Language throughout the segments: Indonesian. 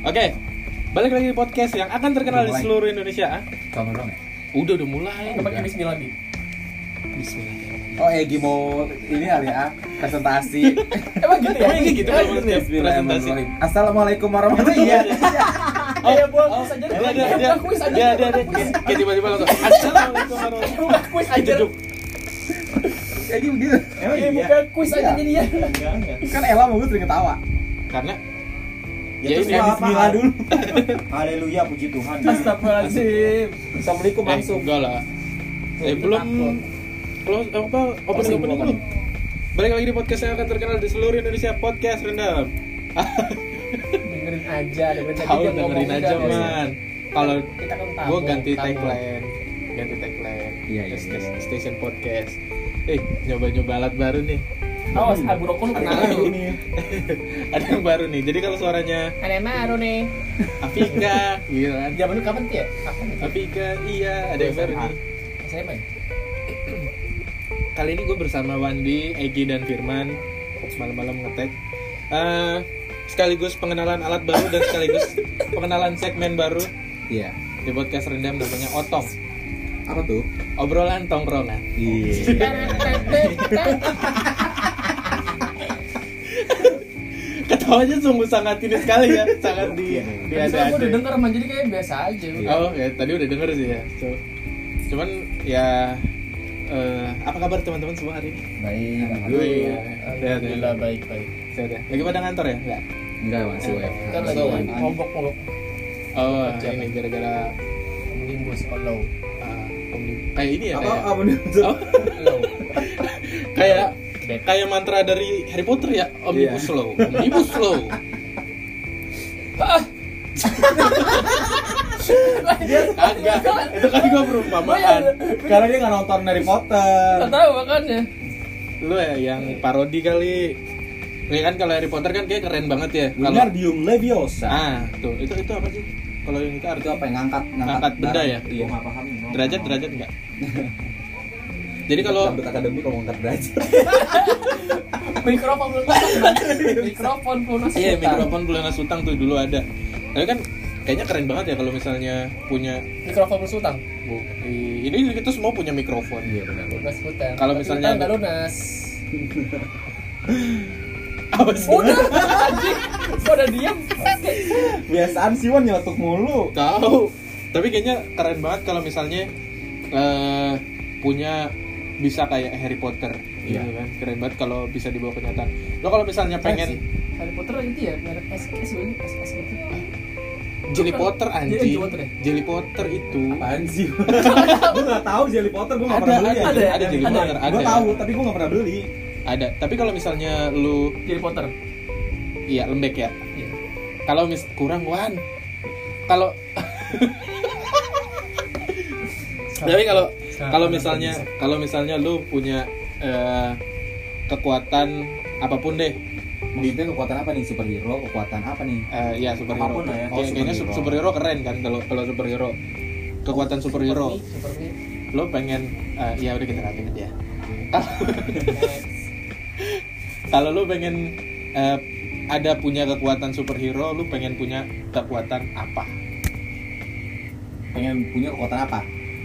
Oke, balik lagi di podcast yang akan terkenal di Udah seluruh Indonesia. Ah, Kamu dong ya? Udah udah mulai. Kita pakai bismillah lagi. Bismillah. Oh Egi mau ini kali ya presentasi. Emang gitu ya? Emang kayak gitu setiap presentasi. Assalamualaikum warahmatullahi wabarakatuh. Oh, Kayak buat oh, kuis aja. Dia Kayak dia dia kuis aja. dia dia dia kayak kayak tiba-tiba langsung. Assalamualaikum warahmatullahi Kayak buka kuis aja. Kejeduk. Egi begitu. Kayak buka kuis aja jadi ya. Kan Ella mau gue sering ketawa. Karena Ya, Ya, ini dulu. Haleluya, puji Tuhan. Astagfirullahaladzim. Assalamualaikum eh, langsung. enggak lah. Eh belum. Close apa opening opening belum. Balik lagi di podcast yang akan terkenal di seluruh Indonesia podcast rendam. Dengerin aja, dengerin aja. Tahu dengerin aja man. Kalau Kita kan gue ganti tagline, ganti tagline. Iya, iya, Station- iya. Station podcast. Eh nyoba-nyoba alat baru nih. Awas, Abu Rokok lu kenal lu. ini. Ada yang baru nih. Jadi kalau suaranya Ada yang baru nih. Afika, gitu kan. Zaman dulu kapan tuh ya? Kapan? Afika, iya ada yang baru nih. SMA ya? Kali ini gue bersama Wandi, Egi dan Firman malam-malam ngetek. Eh, sekaligus pengenalan alat baru dan sekaligus pengenalan segmen baru Iya. di podcast rendam namanya Otong. Apa tuh? Obrolan tongkrongan. Iya. Ketawanya sungguh sangat ini sekali ya, sangat di di Tadi ada soalnya gue udah denger man, jadi kayak biasa aja. Iya. Oh ya tadi udah denger sih ya. So, cuman ya eh, apa kabar teman-teman semua hari ini? Baik. Gue ya, Alhamdulillah baik baik. Sehat ya? Lagi pada ngantor ya? Enggak. Enggak masih WFH. Kan lagi ngobok-ngobok. Oh, ini gara-gara Omnibus Law. uh, kayak ini ya Apa kayak apa? Oh, Law. kayak Bad. kayak mantra dari Harry Potter ya, omnibus Iya. law, omnibus law. Kagak, itu kan gua perumpamaan. Karena dia nggak nonton Harry Potter. Gak tahu makanya. Lu ya yang parodi kali. Ya kan kalau Harry Potter kan kayak keren banget ya. Kalau Wingardium Leviosa. ah, tuh itu itu apa sih? Kalau yang itu artinya apa yang ngangkat Ngangkat benda barang. ya? Iya. Gua nggak paham. bro. derajat derajat enggak? Jadi kalau Rambut akademik kalau ngangkat derajat. Mikrofon belum. Mikrofon belum masuk. Iya mikrofon pelunas utang tuh dulu ada. Tapi kan kayaknya keren banget ya kalau misalnya punya Mikrofon plus utang. bu, ini kita semua punya mikrofon. Iya benar. Lunas utang. Kalau Tapi misalnya- utang nggak lunas. Apa sih? Udah, anjing. Udah diam? Biasaan sih Wan nyeletuk mulu. Tahu. Tapi kayaknya keren banget kalau misalnya eh, punya bisa kayak Harry Potter. Iya. Gitu kan. Keren banget kalau bisa dibawa kenyataan. Lo kalau misalnya pengen Harry Potter itu ya, merek SS ini, SS gitu. Jelly Potter Iya, anjing. Jelly Potter ya? Jelly Potter itu. Apaan sih? Gue nggak tahu Jelly Potter, gue nggak Ada, pernah beli. ada, ada, ada Jelly. Potter, ada. Gue tahu, tapi gue nggak pernah beli. Ada. Tapi kalau misalnya lu Harry Potter. iya lembek ya. Iya. Kalau mis kurang wan. Kalau tapi kalau kalau misalnya kalau misalnya lu punya eh, kekuatan apa pun deh Maksudnya kekuatan apa nih? Superhero? Kekuatan apa nih? eh, ya superhero Apa pun lah ya. Kayak- Oh, kayaknya superhero. superhero keren kan kalau kalau superhero kekuatan superhero Seperti lo pengen eh, ya udah kita rapiin aja kalau lu pengen eh, ada punya kekuatan superhero lu pengen punya kekuatan apa Pengen punya kekuatan apa?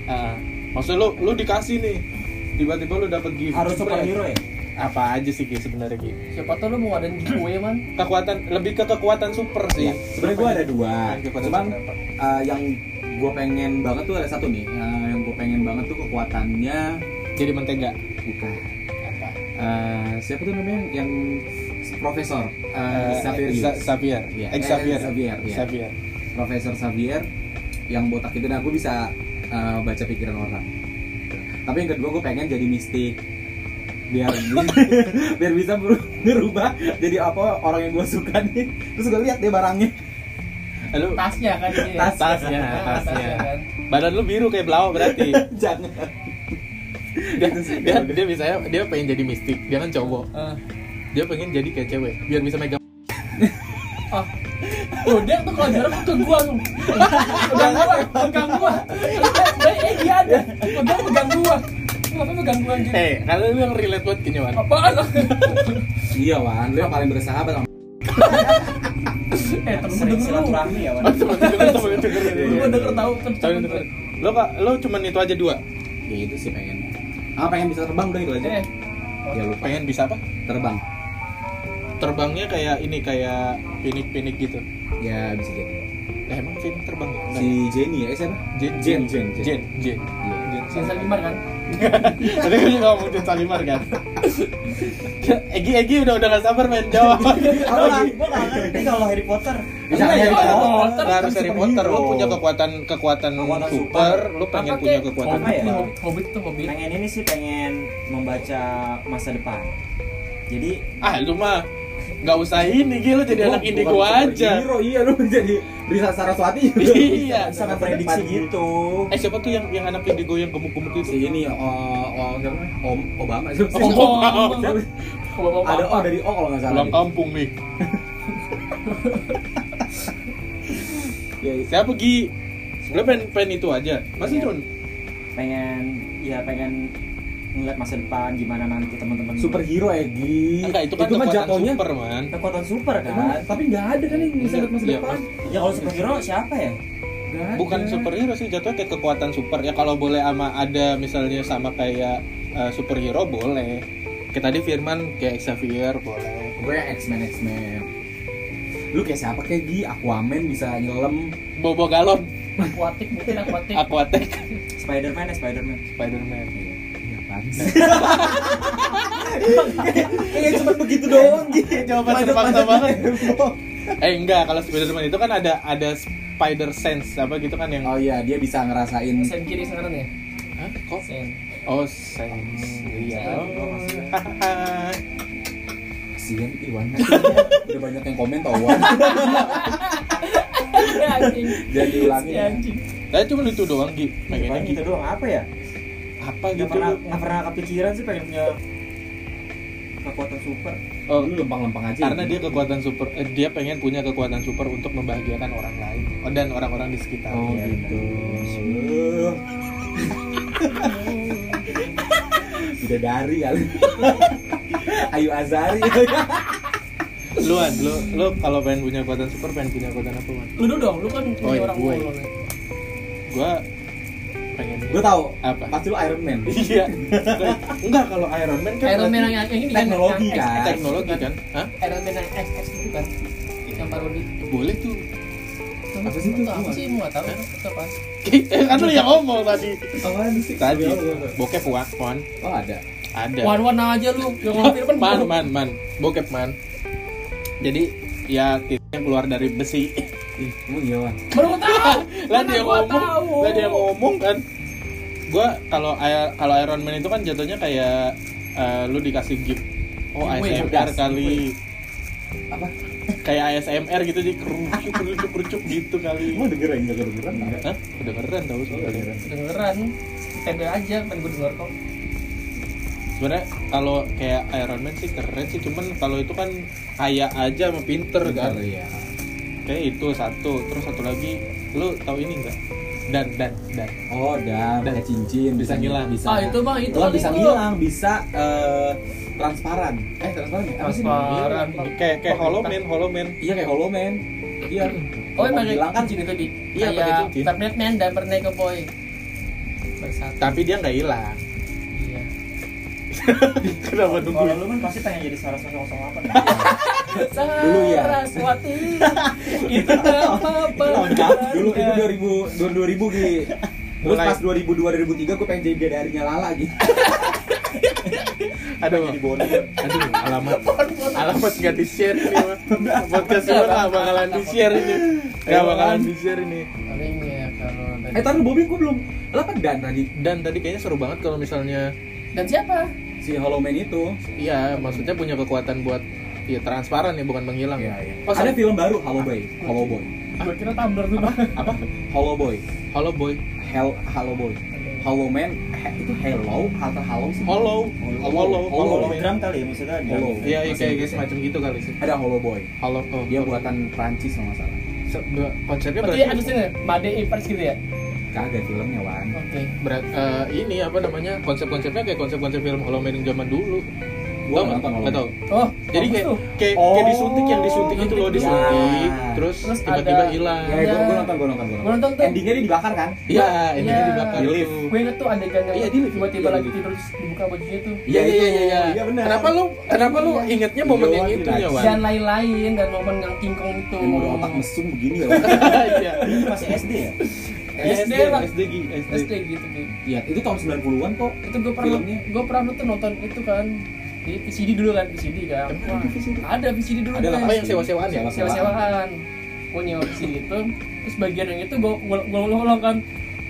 Eh, maksudnya lu lu dikasih nih tiba-tiba lu dapet gift Harus superhero ya? apa aja sih Ki, sebenarnya Ki? Siapa tau lu mau ngadain giveaway man? kekuatan lebih ke kekuatan super sih Iya. Sebenarnya gue ada dua. Kekuatan Cuman eh, yang gue pengen banget tuh ada satu nih. Eh, yang gue pengen banget tuh kekuatannya jadi mentega bukan. apa Eh, siapa tuh namanya yang profesor Eh, uh, Xavier. Xavier Eh, Xavier Xavier, iya. Xavier Profesor Xavier yang botak itu dan aku bisa eh, baca pikiran orang. Tapi yang kedua gue pengen jadi mistik biar biar bisa beru- berubah jadi apa orang yang gue suka nih terus gue lihat deh barangnya lu Tasnya kan ini. Tas. tasnya Ah, tasnya kan. badan lu biru kayak belau berarti jangan dia, dia, dia bisa dia pengen jadi mistik dia kan cowok Ah. dia pengen jadi kayak cewek biar bisa megang Ah. Tuh dia tuh kalau jarak ke gua tuh. Pegang gua, pegang gua. Baik eh dia ada. Pegang pegang gua. Kenapa pegang gua anjir? eh kalau lu yang relate buat kenyawan Apaan? iya wan lu yang paling bersahabat sama Eh, temen denger lu. ya, Wan. Oh, temen denger, temen denger. Lo kak, lo cuman itu aja dua. ya itu sih pengen ah pengen bisa terbang udah itu aja Eh, ya lupa Pengen bisa apa? terbang Terbangnya kayak ini kayak pinik-pinik gitu. ya bisa jadi Eh, emang film terbang ya? Si Jenny ya eh, siapa Jen, Jen Jen Jen, Jen. Iya. Jen. Jen Salimar kan? Tadi kan juga ngomong Jen Salimar kan. Egi Egi udah udah gak sabar main jawab. Nggak gue nggak ngerti kalau Harry Potter. Bisa Enggak, Harry ya, Potter. Harry Potter. Gak harus Harry Potter, lo punya kekuatan kekuatan super, lo pengen punya Kek? kekuatan Apa ya? Hobbit, tuh Hobbit. Pengen ini sih pengen membaca masa depan. Jadi Ah, lu mah nggak usah ini, gila jadi anak Bukan indigo aja. superhero, iya lu jadi bisa Saraswati Iya. bisa memprediksi gitu. Eh siapa tuh yang yang anak indigo yang gemuk-gemuk si itu? ini oh, oh siapa namanya? Om Obama siapa sih? Om Obama. Obama. ada O dari O kalau nggak salah Pulang kampung nih. Ya, ya. Siapa Gi? Lo pengen, pengen itu aja. Masih Pengen. cuman Pengen ya pengen ngeliat masa depan gimana nanti teman-teman superhero Egi enggak itu kan mah kekuatan jatuhnya super, man. kekuatan super Emang, kan tapi nggak ada kan yang bisa lihat masa Iya, depan ya kalau superhero siapa ya ada. Bukan superhero sih, jatuhnya kayak kekuatan super. Ya kalau boleh ama ada misalnya sama kayak eh, superhero boleh. Kayak tadi Firman kayak Xavier boleh. gue X-Men X-Men lu kayak siapa kayak Gi Aquaman bisa nyelam Bobo galon, Aquatic mungkin aquatic. Aquatech, Spiderman ya Spiderman Spiderman. Iya? Kayak cuma begitu doang gitu. Jawaban terpaksa banget. Eh enggak, kalau Spiderman itu kan ada ada spider sense apa gitu kan yang Oh iya, dia bisa ngerasain Sen kiri sekarang ya? Hah? Kok? Sen. Oh, sense. Iya. Oh, kasihan Iwan. Udah banyak yang komen tau Wan. Diulangin. Si anjing. Saya cuma itu doang, Gi. Pengennya Paling gitu. gitu doang apa ya Apa nggak gitu pernah lu? nggak pernah kepikiran sih pengen punya kekuatan super Oh, Lu lempang-lempang aja. karena dia kekuatan super eh, dia pengen punya kekuatan super untuk membahagiakan orang lain oh, dan orang-orang di sekitar Oh Iya, gitu. Bidadari kali. Ayu Azari. luan lu lu kalau pengen punya kekuatan super pengen punya kekuatan apa man? Lu dong, lu kan Oh, punya orang gue. mulu. Pengen Gue tahu. Apa? Pasti lu Iron Man. iya enggak kalau Iron Man kan Iron Man yang yang ini Teknologi yang X, kan. X, teknologi kan Hah? Iron Man yang X X itu kan yang parodi. boleh tuh Apa sih itu? Apa sih? Mau nggak tahu itu apa? eh, kan lu yang ngomong tadi Apaan sih? tadi bokep wan wan Oh ada. ada Wan wan aja lu yang ngomong kan man man man bokep man jadi ya titiknya keluar dari besi Ih, emang iya Wan. Baru tahu. lah dia ngomong lah dia ngomong kan gua kalau kalau Iron Man itu kan jatuhnya kayak eh, lu dikasih gift oh ASMR kali Apa? kayak ASMR gitu jadi kerucuk kerucuk kerucuk gitu kali Emang dengerin enggak kedengeran? Hah? kedengeran tau sebenarnya Kedengeran. Tempel aja pengen gue denger kok. sebenarnya kalau kayak Iron Man sih keren sih cuman kalau itu kan kaya aja sama pinter kan Iya. Kayak itu satu terus satu lagi lu tahu ini enggak dan dan dan Oh, dan Dan. cincin Bisa ngilang. Bisa. Ah, itu mah, itu Oh, kali bisa ngilang, bisa eh, transparan. Eh, transparan ya? Apa sih? Transparan. kayak kayak Hollow Man Iya kayak Hollow Man. Iya. Oh, yang hilang kan cincin itu di Iya, pakai kayak cincin. Batman dan. Bersatu. tapi dia nggak hilang Iya. kenapa kalau lu kan pasti pengen jadi sama apa nih Dulu ya. Saraswati. itu Lengkap. Dulu itu 2000 2000 Gi. Terus pas 2002 2003 gue pengen jadi bidadarinya Lala gitu. aduh aduh alamat alamat nggak di share ini mah. podcast ini nggak bakalan di share ini nggak bakalan di share ini Paling ya kalau Eh, tar Bobby gue belum. Lah kan Dan tadi dan tadi kayaknya seru banget kalau misalnya dan siapa? Si Hollow Man itu. iya maksudnya punya kekuatan buat ya transparan ya bukan menghilang Iya, iya. oh Ada film baru Hollow Boy. Hollow Boy. Gue kira Tumblr tuh. apa Hollow Boy. Hollow Boy Hell Hollow Boy. Hollow Man itu Hello atau Hollow sih? Hollow Hollow. Hollow Hollow Man hologram kali ya maksudnya Hollow. iya iya, kayak kayak semacam gitu kali sih Ada Hollow Boy. Hollow oh, Dia Hollow. buatan Prancis kalau nggak salah. Konsepnya Berarti berarti ada sini Made Evers gitu ya? Kagak filmnya Wan. Oke. berat eh, ini apa namanya konsep-konsepnya kayak konsep-konsep film Hollow Man yang zaman dulu Gua Tau nggak? nonton Nggak tahu. Oh, Jadi kayak kayak Oh. kayak disuntik yang disuntik itu loh disuntik, Ya. terus Terus tiba-tiba ada- hilang. Ya, gue gue nonton, gue nonton, gue Gua nonton tuh. Endingnya dia dibakar kan? Iya, ini Iya. dibakar Di lift. Gue inget tuh adegan yang Iya, di lift. tiba-tiba Iya, lagi tidur terus dibuka bajunya tuh. Iya iya iya iya. Iya, benar. Kenapa lu kenapa lu ingetnya momen yang Iya, itu iya. ya, Wan? Dan lain-lain dan momen yang King Kong itu. Yang otak mesum begini ya. Iya. Masih SD ya? SD lah. SD SD. SD gitu gitu. Iya, itu tahun 90-an kok. Itu gue pernah Filmnya. gue pernah nonton nonton itu kan di VCD dulu kan VCD kan. Emang ada VCD? Ada VCD dulu. Ada. Oh, yang sewa-sewaan ya? Sewa-sewaan. sewa-sewaan gue nyewa di sini itu terus bagian yang itu gue gue ulang kan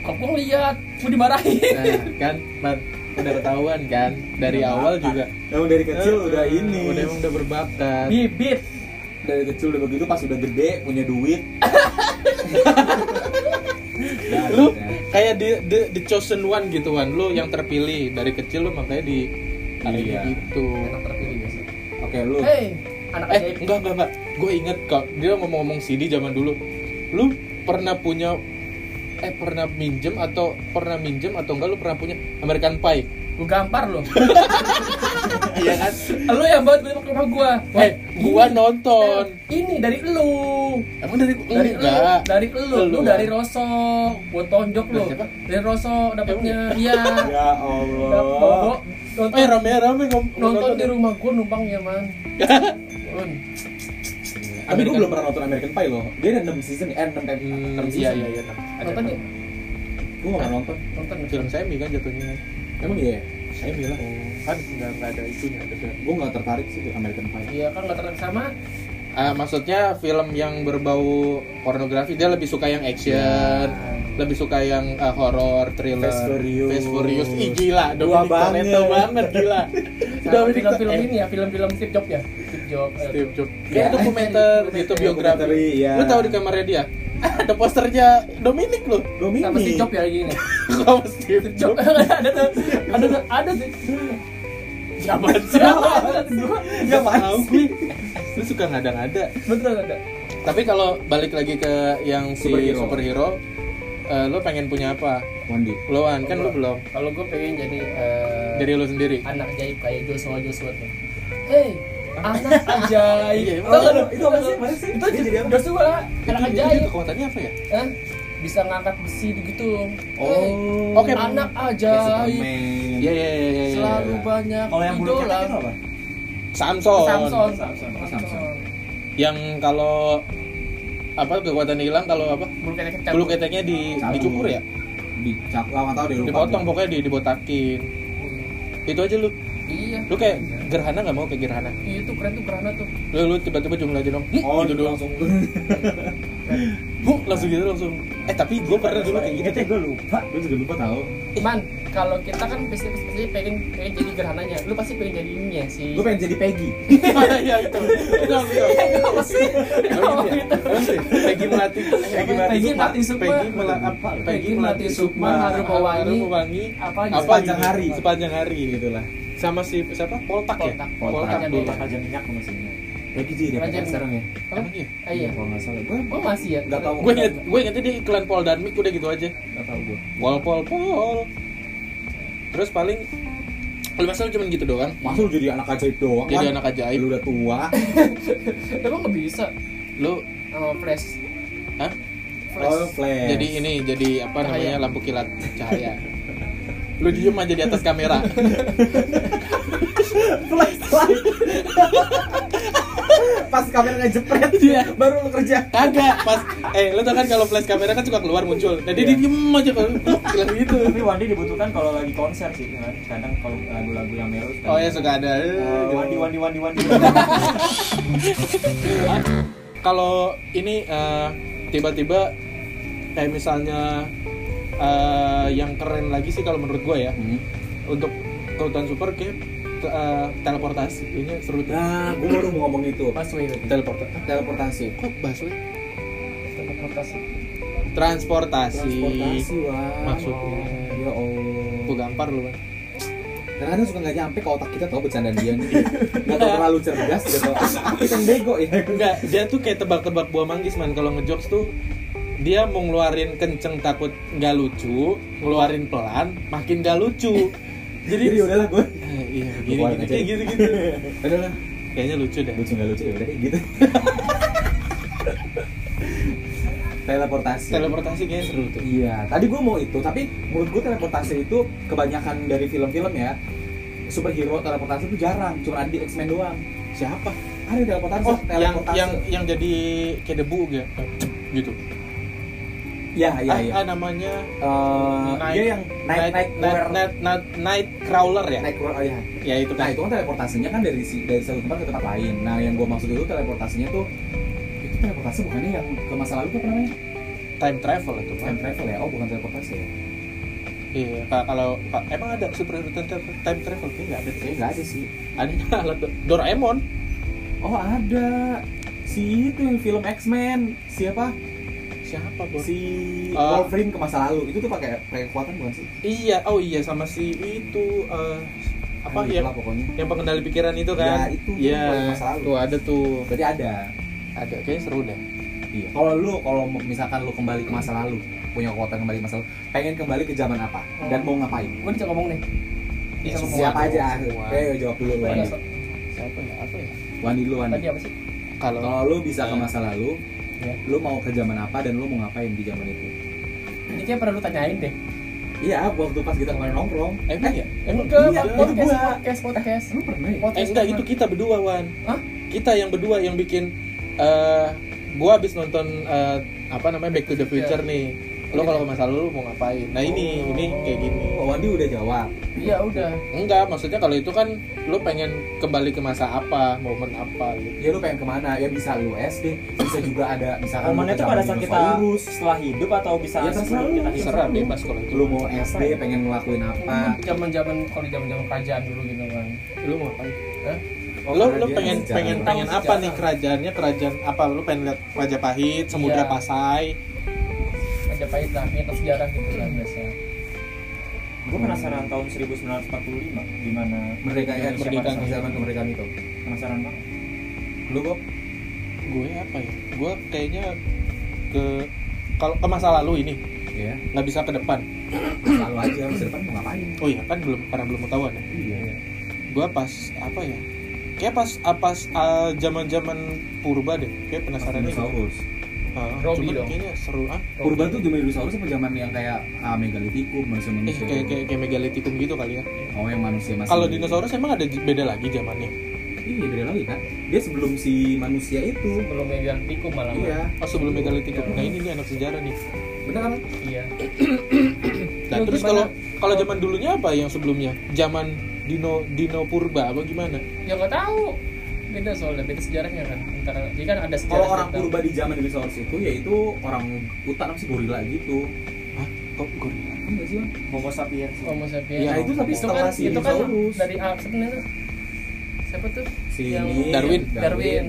kok gue ngeliat gue dimarahin Nah, kan, Man, udah ketahuan kan dari awal juga. Yang dari kecil udah Eh, ini. Udah emang udah berbakat. bibit dari kecil udah begitu pas udah gede punya duit. Lu ya. kayak di, the, the chosen one gitu Wan. Lu yang terpilih dari kecil lu makanya di Iya. gitu. enak terpilih biasa Oke, lu. hey anak Eh, ajaib enggak enggak enggak. Gue inget kok dia ngomong-ngomong CD zaman dulu. Lu pernah punya eh pernah minjem atau pernah minjem atau enggak lu pernah punya American Pie? gue gampar lo Iya kan? lu yang buat beli ke rumah gue Eh, gua nonton. ini dari lu Emang dari dari lu enggak? dari lu lu Lu, dari. Roso gue tonjok lu Dari Roso dapatnya iya Ya Allah. Gua nonton Eh rame-rame ngom nonton di rumah gue numpang ya man. Tapi gue belum pernah nonton American Pie loh. Dia ada 6 season, eh 6 Hmm, enam iya season. iya iya. Ada nonton ya Gue gak nonton. nonton film semi kan jatuhnya. Emang iya? Semi lah. Kan enggak enggak ada itunya. Gue gak tertarik sih ke American Pie. iya kan nggak terlalu sama Ah, maksudnya film yang berbau pornografi dia lebih suka yang action, Ya. lebih suka yang uh, horror, thriller, Fast Furious. Fast Furious. Ih gila, Gua Dominic Toretto banget. banget gila. Dominic film-film eh, ini ya film-film Steve Jobs ya Steve Jobs eh, Steve Jobs. Ya, Kayak dokumenter gitu biografi. Iya. Lu tahu di kamarnya dia? Ada posternya Dominic loh. Dominic. sama Steve Jobs ya gini Sama Steve Jobs ada tuh ada tuh ada sih Siapa sih? gua Gak tahu gue. Lu suka ngada-ngada. betul ada Tapi kalau balik lagi ke yang si Superhero. superhero, eh, lu pengen punya apa? Wandi. Lu Wan, kan lu belum. kalau gue pengen jadi eh, Dari lu sendiri. anak ajaib kayak Joshua Joshua tuh hey anak ajaib Iya, Tau nggak lu? itu apa sih? Mana sih? itu jadi apa? Joshua anak Itu- itu ajaib kekuatannya apa ya? Hah? bisa ngangkat besi gitu Oh. Hey, Oke. anak Kayak ajaib. Iya iya iya iya. selalu banyak Kalau yang bulu ketek itu apa? Samson. Samson Samson. Oh, Samson. Yang kalau apa kekuatan hilang kalau apa? bulu ketek kecap Bulu keteknya di Cabut. dicukur ya? Dicap, nggak tahu deh lupa. Dipotong pokoknya di dibotakin. Itu aja lu. iya Lu kayak gerhana nggak mau kayak gerhana. Iya, itu keren tuh kerana tuh Lu lu tiba-tiba jumlah aja dong. Oh, gitu doang. langsung. Bu, langsung gitu langsung. Eh tapi gue pernah dulu kayak gitu. Ingatnya gue lupa. Gue juga lupa tahu. man kalau kita kan pasti pasti pengen pengen jadi gerhananya lu pasti pengen jadi ininya si Gue pengen jadi Peggy. Iya itu. Itu. Oh, gitu. Peggy melati. Peggy Melati Peggy Sukma. Peggy mela apa? Peggy Melati Sukma, Mewangi. apa Apa Sepanjang gitu? hari. Sepanjang hari gitulah. Sama si siapa? Poltak ya? Poltak. Poltak aja minyak mesinnya. Peggy jadi Raja DPR sekarang ya. Emang iya? Ah, iya Kalau nggak salah. Gue oh masih ya nggak tahu. Gue inget, gue ingetnya dia iklan Pol dan Mik udah gitu aja. Nggak tahu gue. Pol Pol Pol. Terus paling lu masa lu cuma gitu doang? Masa lu jadi anak ajaib doang? Jadi Wan? anak ajaib. Lu udah tua. emang nggak bisa Lu sama flash Hah? flash Oh, flash. Jadi ini jadi apa Cahaya. namanya lampu kilat cahaya. Lu diem aja di atas kamera. flashlight. Pas kamera ngejepret, Iya. baru lu kerja. Kagak pas eh lu tau kan kalau flash kamera kan suka keluar muncul. Nah dia Iya. diem aja kalau bilang gitu. Tapi Wandi dibutuhkan kalau lagi konser sih kan. Kadang kalau lagu-lagu yang melo Oh ya suka ada. gitu. Wandi Wandi Wandi Wandi. Kalau ini eh, tiba-tiba kayak misalnya eh, yang keren lagi sih kalau menurut gue ya Hmm. untuk kekuatan super kayak eh, teleportasi ini seru tuh. Nah, gue baru mau ngomong itu. busway itu teleportasi Teleportasi. kok busway teleportasi transportasi, Transportasi, wah. Maksudnya. Ya Allah. gue gampar lu kan Kadang-kadang suka nggak nyampe ke otak kita tau bercandaan dia nih. Nggak tau terlalu cerdas, nggak tau. Kita yang bego ya. enggak dia tuh kayak tebak-tebak buah manggis man kalau ngejokes tuh dia mau ngeluarin kenceng takut nggak lucu ngeluarin pelan makin nggak lucu jadi, jadi udahlah gue gini gini aja. kayak gitu gitu udahlah kayaknya lucu deh. Lucu nggak lucu? Ya udah kayak gitu. Teleportasi. Teleportasi kayaknya seru tuh. Iya, tadi gue mau itu, tapi menurut gue teleportasi itu kebanyakan dari film-film ya superhero teleportasi itu jarang, cuma ada di X-Men doang. siapa? Ada teleportasi, oh yang teleportasi. yang yang jadi kayak debu gitu gitu ya, iya, ah, iya. ah, namanya Eh, dia yang naik naik night, night, night, night, night crawler ya naik oh iya. ya itu Nah kan itu kan teleportasinya kan dari dari satu tempat ke tempat lain. Nah yang gue maksud itu teleportasinya tuh itu teleportasi bukannya yang ke masa lalu tuh apa namanya? time travel itu Time travel ya? Oh bukan teleportasi ya? iya ka- kalau ka- emang ada superhero time travel time travel kayaknya nggak ada. Kayaknya nggak ada sih. ada alat Do- Doraemon Oh ada si itu yang film X-Men siapa? Siapa bos si Ah. Wolverine ke masa lalu itu tuh pakai pakai kekuatan bukan sih? iya oh iya sama si itu eh, apa ya pokoknya. yang pengendali pikiran itu kan Ya, itu tuh iya paling masa lalu. tuh ada tuh Berarti ada. ada kayaknya seru deh Iya. Kalau lu kalau misalkan lu kembali ke masa lalu, punya kekuatan kembali ke masa lalu, pengen kembali ke zaman apa dan mau ngapain? gue bisa ngomong nih bisa ngomong Siapa aja? semua. Oke, jawab dulu lu. Siapa ya apa ya Wandi dulu Wandi. tadi apa sih kalau Kalau lu bisa ke masa lalu, Ya. lu mau ke zaman apa dan lu mau ngapain di zaman itu? ini kayak pernah lu tanyain deh Iya, waktu pas kita kemarin nongkrong. emang ya emang ke iya, podcast, gua. podcast podcast Lu pernah ya? eh podcast enggak sama- itu kita berdua wan Hah? kita yang berdua yang bikin eh gua abis nonton eh, apa namanya Back to the Future Iya. nih lo kalau ke masa lalu mau ngapain nah ini ini kayak gini Oh, Wandi udah jawab. iya udah enggak maksudnya kalau itu kan lo pengen kembali ke masa apa momen apa gitu Ya lu pengen ke mana? Ya bisa lu SD, bisa juga ada misalkan Momennya itu pada saat kita dinosaurus. setelah hidup atau bisa Ya, terserah sebelum kita hidup? terserah bebas kalau itu lu mau SD pengen ngelakuin apa zaman zaman kalau zaman zaman kerajaan dulu gitu kan lo mau ngapain Hah? Oh, lo lo pengen sejarah. pengen pengen apa sejarah. nih kerajaannya kerajaan apa lo pengen lihat Majapahit Samudra Iya. Pasai Majapahit lah nyetok sejarah gitu kan biasa Gue penasaran tahun 1945 gimana merdeka ya merdeka, zaman kemerdekaan itu? Penasaran banget. lu Bob? Gue apa ya? Gue kayaknya ke kalau ke masa lalu ini. Ya nggak bisa ke depan. Selalu aja masa depan mau ngapain? Oh iya kan belum karena belum ketahuan ya. Iya. Gue pas apa ya? Kayak pas pas zaman zaman purba deh. Kayak penasaran ini dinosaurus Robi dong. kayaknya seru ah. Purba tuh zaman dinosaurus apa zaman yang kayak ah, megalitikum manusia eh manusia kayak kayak kayak megalitikum gitu kali ya. Oh yang manusia masih kalau dinosaurus emang ada beda lagi zamannya? Iya beda lagi kan dia sebelum si manusia itu. Belum megang tikum malah iya. Oh sebelum megalitikum nah ini nih anak sejarah nih. Bener kan? Iya. Nah Lu terus kalau kalau zaman dulunya apa yang sebelumnya? Zaman dino dino purba apa gimana? Ya nggak tahu beda soalnya beda sejarahnya kan antara jadi kan ada sejarah kalau orang kita. purba di zaman dinosaurus itu yaitu orang hutan apa sih gorila gitu Hah? kok gorila enggak sih Bang? Homo sapiens. Homo sapiens Ya, itu tapi itu kan si itu kan dari ah, sebenarnya siapa tuh si Yang- ini Darwin. Darwin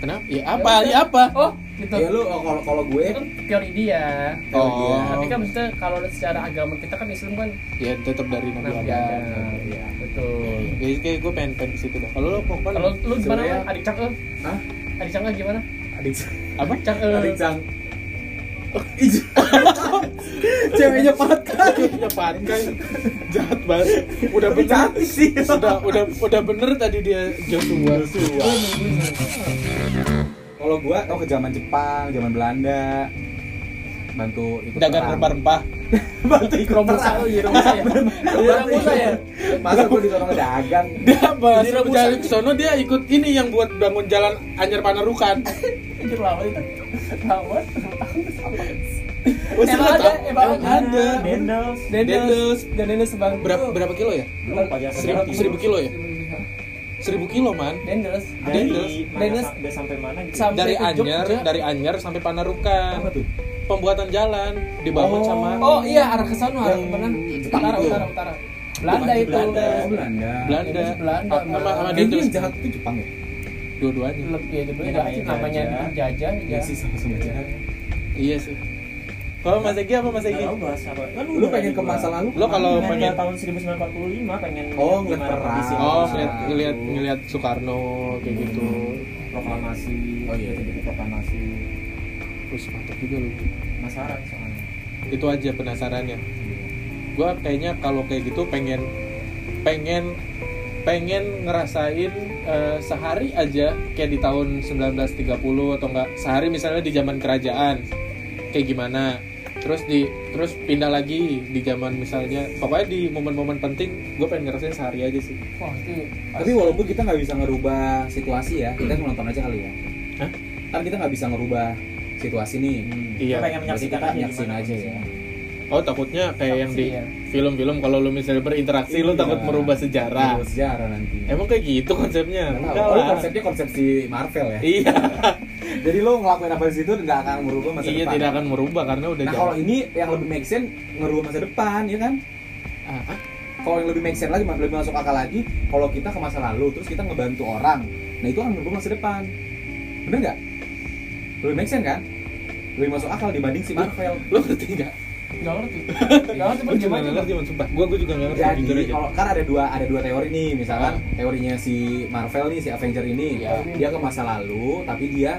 kenapa? Ya apa? Ya apa? Oh gitu. Ya lu oh, kalau kalau gue? Itu kan teori dia. Teori Oh. dia. tapi kan maksudnya kalau secara agama kita kan Islam kan ya tetap dari nabi Nabi Adam. Adam. Ya betul. Ya kayak gue pengen pengen ke situ dah. Kalau lo mau kalau lu gimana adik cang eh? Hah? adik cang eh gimana? Adik apa? Cang eh. Adik cang ceweknya patkan ya patkai jahat banget. Udah tapi bener. Cantik sih. Udah udah udah bener tadi dia Joshua. Kalau gua tau ke zaman Jepang zaman Belanda. Bantu ikut dagang rempah-rempah. Bantu ikut perang. oh iya Romusa ya Romusa ya masa gua di sana dagang? Dia Romusa. jalan ke sono dia ikut ini yang buat bangun jalan Anyar Panarukan anjir lama itu. Lama Emang ada, tahu? emang Emang ada. Dendels. Dan Dendes sebang berapa berapa kilo ya? Lupa ya. seribu, seribu kilo ya? Seribu kilo man. Dendels. Dendels. udah sampai mana gitu? Sampai dari Jogja. dari Anyar sampai Panarukan. Apa tuh? Pembuatan jalan dibangun Oh. sama oh iya arah ke sana arah mana? utara utara utara. Belanda itu. Belanda. Belanda. Belanda. Belanda. Sama sama Dendels? jahat itu Jepang ya dua-duanya. Lebih ya Ya, namanya namanya namanya jajah. jajah ya. sih sama-sama iya sih. Kalau Mas Egi apa Mas Egi? Bahas apa. Kan lu pengen ke gua. masa lalu Lo kalau Pengen tahun 1945 pengen Oh, ngeliat perang. oh ngeliat ngeliat itu. ngeliat Soekarno kayak gitu. Proklamasi. Oh, iya. gitu proklamasi. Terus mantap juga lu. Penasaran soalnya. Itu aja penasarannya. Gue kayaknya kalau kayak gitu pengen pengen pengen ngerasain eh, sehari aja kayak di tahun 1930 atau enggak sehari misalnya di zaman kerajaan kayak gimana terus di terus pindah lagi di zaman misalnya pokoknya di momen-momen penting gue pengen ngerasain sehari aja sih Wah, itu Tapi walaupun kita nggak bisa ngerubah situasi ya, kita nonton aja kali ya. Hah? Kan kita nggak bisa ngerubah situasi nih. Iya. Kita pengen menyaksikan kita aja nyaksin gimana aja ya. Oh takutnya kayak yang di Iya. film-film kalau lu misalnya berinteraksi lu Iya. takut merubah sejarah Merubah sejarah nanti. emang kayak gitu konsepnya enggak Oh, lah konsepnya konsepsi Marvel ya. iya Jadi lo ngelakuin apa di situ nggak akan merubah masa iya depan. tidak akan merubah karena udah Nah kalau ini yang lebih make sense ngerubah masa depan ya kan? Ah, ah. Kalau yang lebih make sense lagi, lebih masuk akal lagi, kalau kita ke masa lalu terus kita ngebantu orang, nah itu akan merubah masa depan. Bener nggak? Lebih make sense kan? Lebih masuk akal dibanding si Marvel. lu ngerti nggak nggak ngerti nggak ngerti gue pergi juga aja man, sumpah gue gue juga nggak ngerti Jadi kalau kan ada dua ada dua teori nih, misalkan Ah. teorinya si Marvel nih si Avenger ini, Iya. dia ke masa lalu tapi dia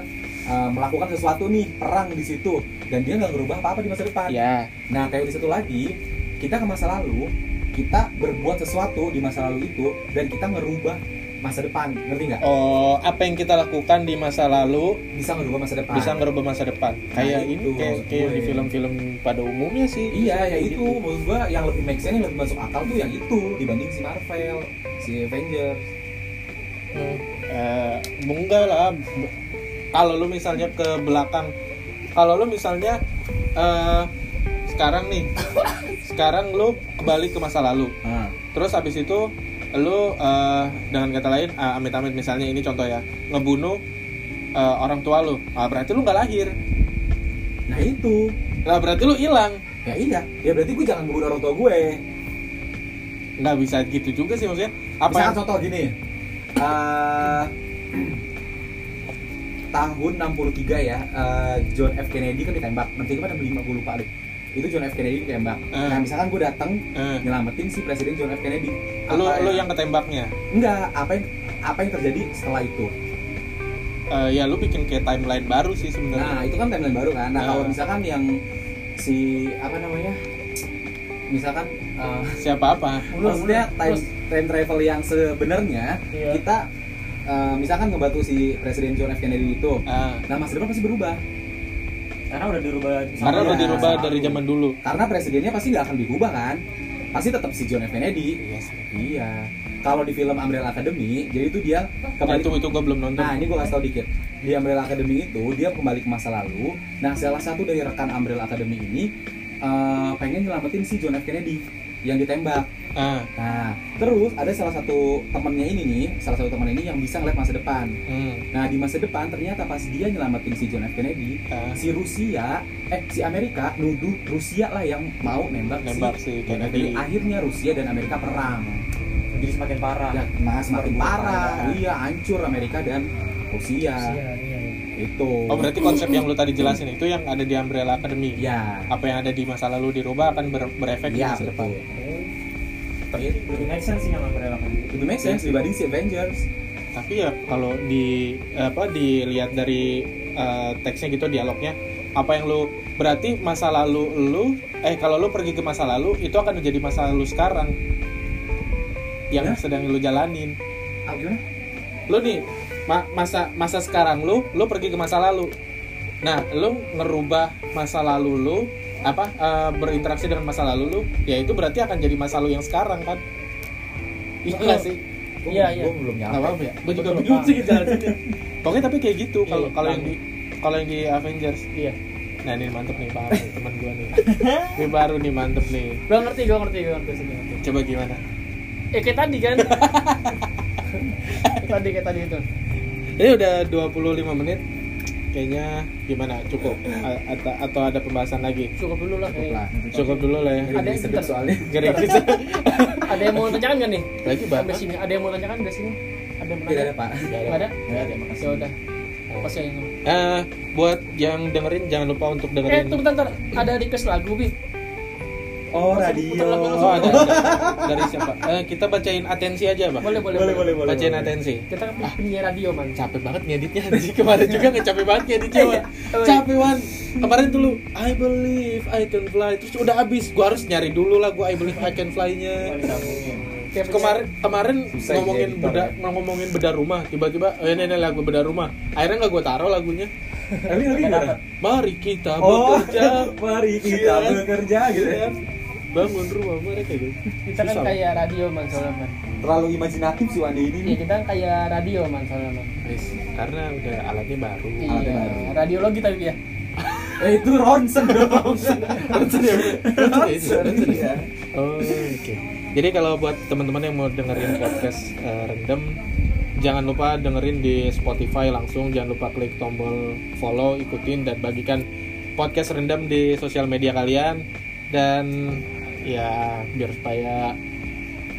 uh, melakukan sesuatu nih perang di situ dan dia nggak ngerubah apa-apa di masa depan. ya Nah teori satu lagi kita ke masa lalu kita berbuat sesuatu di masa lalu itu dan kita ngerubah masa depan, ngerti nggak? oh apa yang kita lakukan di masa lalu Bisa ngerubah masa depan. bisa ngerubah masa depan kayak itu, ini kayak kayak di film-film pada umumnya sih Iya, ya itu maksud gua yang lebih make sense, yang lebih masuk akal tuh yang itu dibanding si Marvel, si Avengers. Hmm. Eh, enggak lah kalau lu misalnya ke belakang kalau lu misalnya eh sekarang nih sekarang lu kembali ke masa lalu Nah, terus habis itu lu eh, dengan kata lain ah, amit-amit. Misalnya ini contoh ya ngebunuh eh, orang tua lu. Ah, berarti lu nggak lahir. Nah itu, lah berarti lu hilang. Ya iya, ya berarti gue jangan ngebunuh orang tua gue. nggak bisa gitu juga sih maksudnya. Apa Misalkan yang contoh gini, eh, tahun 63 ya, eh, John F. Kennedy kan ditembak, 63 apa 65 gue lupa deh. Itu John F Kennedy ditembak. Eh. Nah misalkan gue datang eh, nyelamatin si Presiden John F Kennedy. lu Apa lu yang ketembaknya enggak apa yang apa yang terjadi setelah itu? Eh, ya lu bikin kayak timeline baru sih Nah sebenarnya itu kan timeline baru kan. Nah Ah. kalau misalkan yang si apa namanya, misalkan eh, siapa apa maksudnya time time travel yang sebenarnya Iya. kita eh, misalkan ngebantu si Presiden John F Kennedy itu, Ah, nah masa depan pasti berubah Karena udah dirubah. karena udah dirubah dari zaman dulu karena presidennya pasti nggak akan dirubah kan, pasti tetap si John F Kennedy. iya sih Iya. Kalau di film Umbrella Academy, jadi itu dia Nah, kembali itu itu gue belum nonton Nah, ini gue kasih tau dikit. Di Umbrella Academy itu, dia kembali ke masa lalu. Nah, salah satu dari rekan Umbrella Academy ini eh, pengen nyelamatin si John F. Kennedy yang ditembak. Ah Nah, terus ada salah satu temennya ini nih, salah satu temen ini yang bisa ngeliat masa depan. hmm, Nah, di masa depan ternyata pas dia nyelamatin si John F. Kennedy, ah, si Rusia, eh si Amerika nuduh Rusia lah yang mau nembak, Nembak si Kennedy. Akhirnya Rusia dan Amerika perang. Jadi semakin parah. Ya, nah, semakin parah. Iya, hancur Amerika dan Rusia. Iya, iya, iya. Itu. oh berarti konsep yang lu tadi jelasin itu yang ada di Umbrella Academy Ya. apa yang ada di masa lalu dirubah akan ber- berefek di Iya, masa depan betul. Tapi lebih make sense sih yang Umbrella Academy. Lebih make sense dibanding si Avengers. tapi ya kalau di apa dilihat dari eh, teksnya gitu dialognya apa yang lu berarti masa lalu lu eh kalau lu pergi ke masa lalu itu akan menjadi masa lalu sekarang yang Ya. sedang lu jalanin Ah, gimana? lu nih ma- masa masa sekarang lu lu pergi ke masa lalu nah lu ngerubah masa lalu lu apa eh, berinteraksi dengan masa lalu lu ya itu berarti akan jadi masa lalu yang sekarang kan iya nggak sih Iya, iya. gua belum nggak nyampe. apa-apa ya gue juga bingung Pak. sih pokoknya tapi kayak gitu kalau Iya, kalau yang di kalau yang di Avengers Iya. nah ini mantep nih baru nih, teman gua nih ini baru nih mantep nih Gua ngerti, gua ngerti, gua ngerti, ngerti. coba gimana Eh kayak tadi kan. Kayak tadi kayak tadi itu. ini udah 25 menit kayaknya gimana cukup A- atau, atau ada pembahasan lagi Cukup dulu lah Cukup lah. cukup dulu lah ya Ada- bentar. soalnya. Ada yang mau tanyakan nggak nih? lagi bapak sini. Ada yang mau tanyakan dari sini? Ada yang mau Tidak ada, Pak. Nggak ada? Ya, terima kasih. Ya udah. Apa sih yang Eh, buat yang dengerin jangan lupa untuk Eh, dengerin tunggu bentar, bentar. Ada request lagu, Bi. Oh, radio. oh ada, ada. dari siapa Eh, kita bacain atensi aja pak Boleh, boleh, Boleh, boleh, boleh. bacain boleh. atensi Kita kan penyiar radio, man. capek banget ngeditnya anjing kemarin juga nggak capek banget ngeditnya Wan. Oh, iya. capek wan kemarin tuh lu I believe I can fly terus udah habis gua harus nyari dulu lah gua I believe I can fly-nya kemarin kemarin Susah ngomongin jadi beda ngomongin beda rumah tiba-tiba eh, ini, ini lagu beda rumah akhirnya nggak gue taruh lagunya Tapi lagi gimana? mari kita Oh, bekerja mari kita Iya. bekerja gitu ya. Bangun rumah mereka gitu kita kan Susah. kayak radio man soalnya man. Terlalu imajinatif sih Wandi ini Iya nih. kita kan kayak radio man soalnya man. Guys, karena udah alatnya baru Iya, Alatnya baru. radiologi tadi dia. Eh itu ronsen dong. Ronsen ya, Ronsen ya, Ronsen, Ronsen ya? Oh, oke. Jadi kalau buat teman-teman yang mau dengerin podcast eh, random, jangan lupa dengerin di Spotify langsung. Jangan lupa klik tombol follow, ikutin dan bagikan podcast random di sosial media kalian. Dan ya biar supaya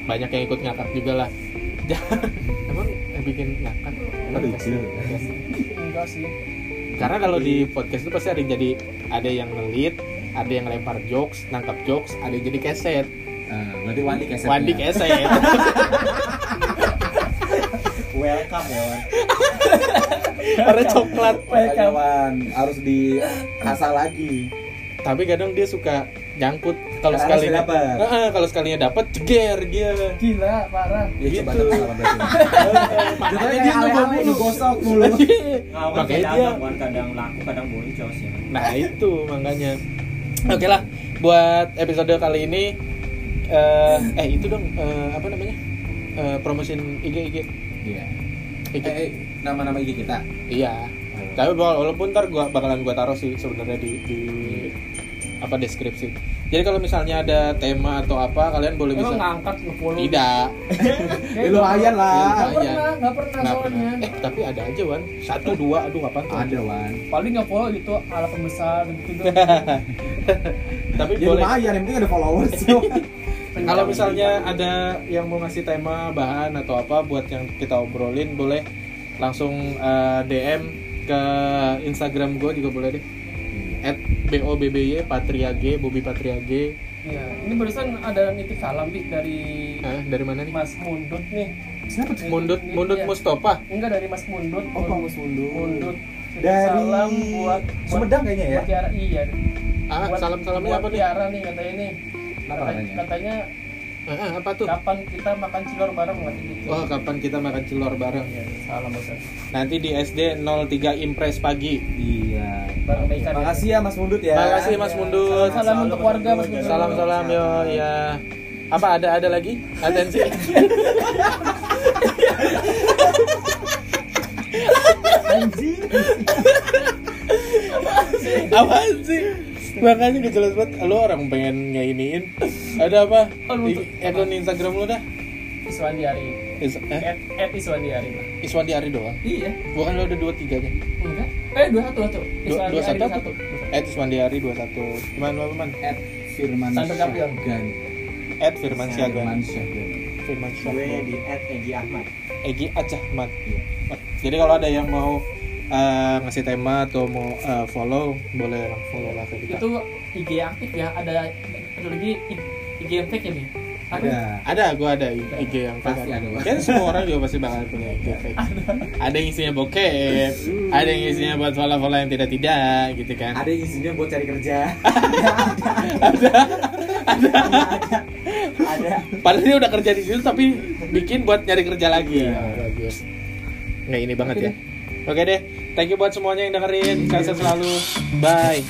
banyak yang ikut ngakak juga lah. Emang yang bikin ngakak? Podcast iya. podcast. Enggak sih. Karena kalau di podcast itu pasti ada yang jadi ada yang ngelit, ada yang lempar jokes, nangkap jokes, ada yang jadi keset. Nah, berarti Wandi kesetnya. Wandi keset. Welcome ya Wan. Karena coklat. Wan harus diasah lagi. Tapi kadang dia suka nyangkut kalau sekali dapet. Heeh, kalau sekalinya dapat ceger dia. Gila, parah. Ya coba Gitu. sama berarti. Makanya dia Ale-ale mulu. digosok mulu. Nah, Makanya dia kadang laku, kadang boncos ya. Nah itu makanya. Oke lah, buat episode kali ini eh eh itu dong eh, apa namanya Eh, promosin IG IG Iya. IG. Eh, nama-nama IG kita. Iya. Tapi wala- walaupun ntar gua bakalan gua taruh sih sebenarnya di, di apa deskripsi. Jadi kalau misalnya ada tema atau apa kalian boleh Emang bisa. ngangkat nge-follow. Tidak. Ya, lumayan lah. Enggak Lumayan. pernah, enggak pernah Nggak soalnya. pernah. Eh tapi ada aja wan. Satu dua. Aduh kapan tuh? Ada Wan. Paling nge-follow gitu ala pembesar gitu tapi Ya boleh. lumayan, yang penting ada followers. Kalau misalnya ada yang mau ngasih tema bahan atau apa buat yang kita obrolin boleh langsung eh, DM ke Instagram gue juga boleh deh. At BOBBY Patria G Bobby Patria G. Iya, ini barusan ada nitip salam Bi dari Ah, dari mana nih? Mas Mundut nih. Siapa tuh? Mundut Ini Mundut dia. Mustafa. Enggak dari Mas Mundut. Oh, Pak Mas Mundut. Mundut. Dari salam buat Sumedang kayaknya ya? Buat Tiara iya. Ah, Buat- salam-salamnya buat apa nih? Tiara nih katanya nih. Apa katanya? Katanya Ah, ah, apa tuh? kapan kita makan cilor bareng nggak gitu. Wah, kapan kita makan cilor bareng? Iya, salam bosan. Nanti di SD 03 Impres pagi. Iya. Bareng baikan. Makasih ya Mas Mundut ya. Makasih Mas Mundut. Salam untuk warga Mas Mundut. Salam-salam yo ya. Apa ada ada lagi? Atensi. Anjing. Apaan sih? Makanya gak jelas banget Lu orang pengen ngeiniin Ada apa? Oh, Di akun Instagram lu dah Iswandi Ari. Is, eh? At, at Iswandi Ari. Iswandi Ari doang Iya. Bukan lu ada dua tiganya Enggak. Eh, dua satu satu. Dua, dua satu satu. At Iswandi Ari 21 Cuman apa man? At Firman. Syagan. At Firman Siaga Firman Syagan. Firman Gue Siaga di @egi Ahmad. Egi Acahmat Jadi kalau ada yang mau eh, ngasih tema atau mau eh, follow Boleh follow lah kita Itu IG yang aktif ya. Ada ada lagi IG yang fake ya, Bi? Ada. Ada, gua ada IG yang. Pasti ada. Kayaknya semua orang juga pasti bakal punya IG fake. Ada yang isinya bokep, ada yang isinya buat follow-follow yang tidak-tidak gitu kan. Ada yang isinya buat cari kerja. Ada. Padahal dia udah kerja di situ tapi bikin buat nyari kerja lagi. Iya. Bagus. Nggak ini banget ya. Oke deh, thank you buat semuanya yang dengerin. Sukses selalu. Bye.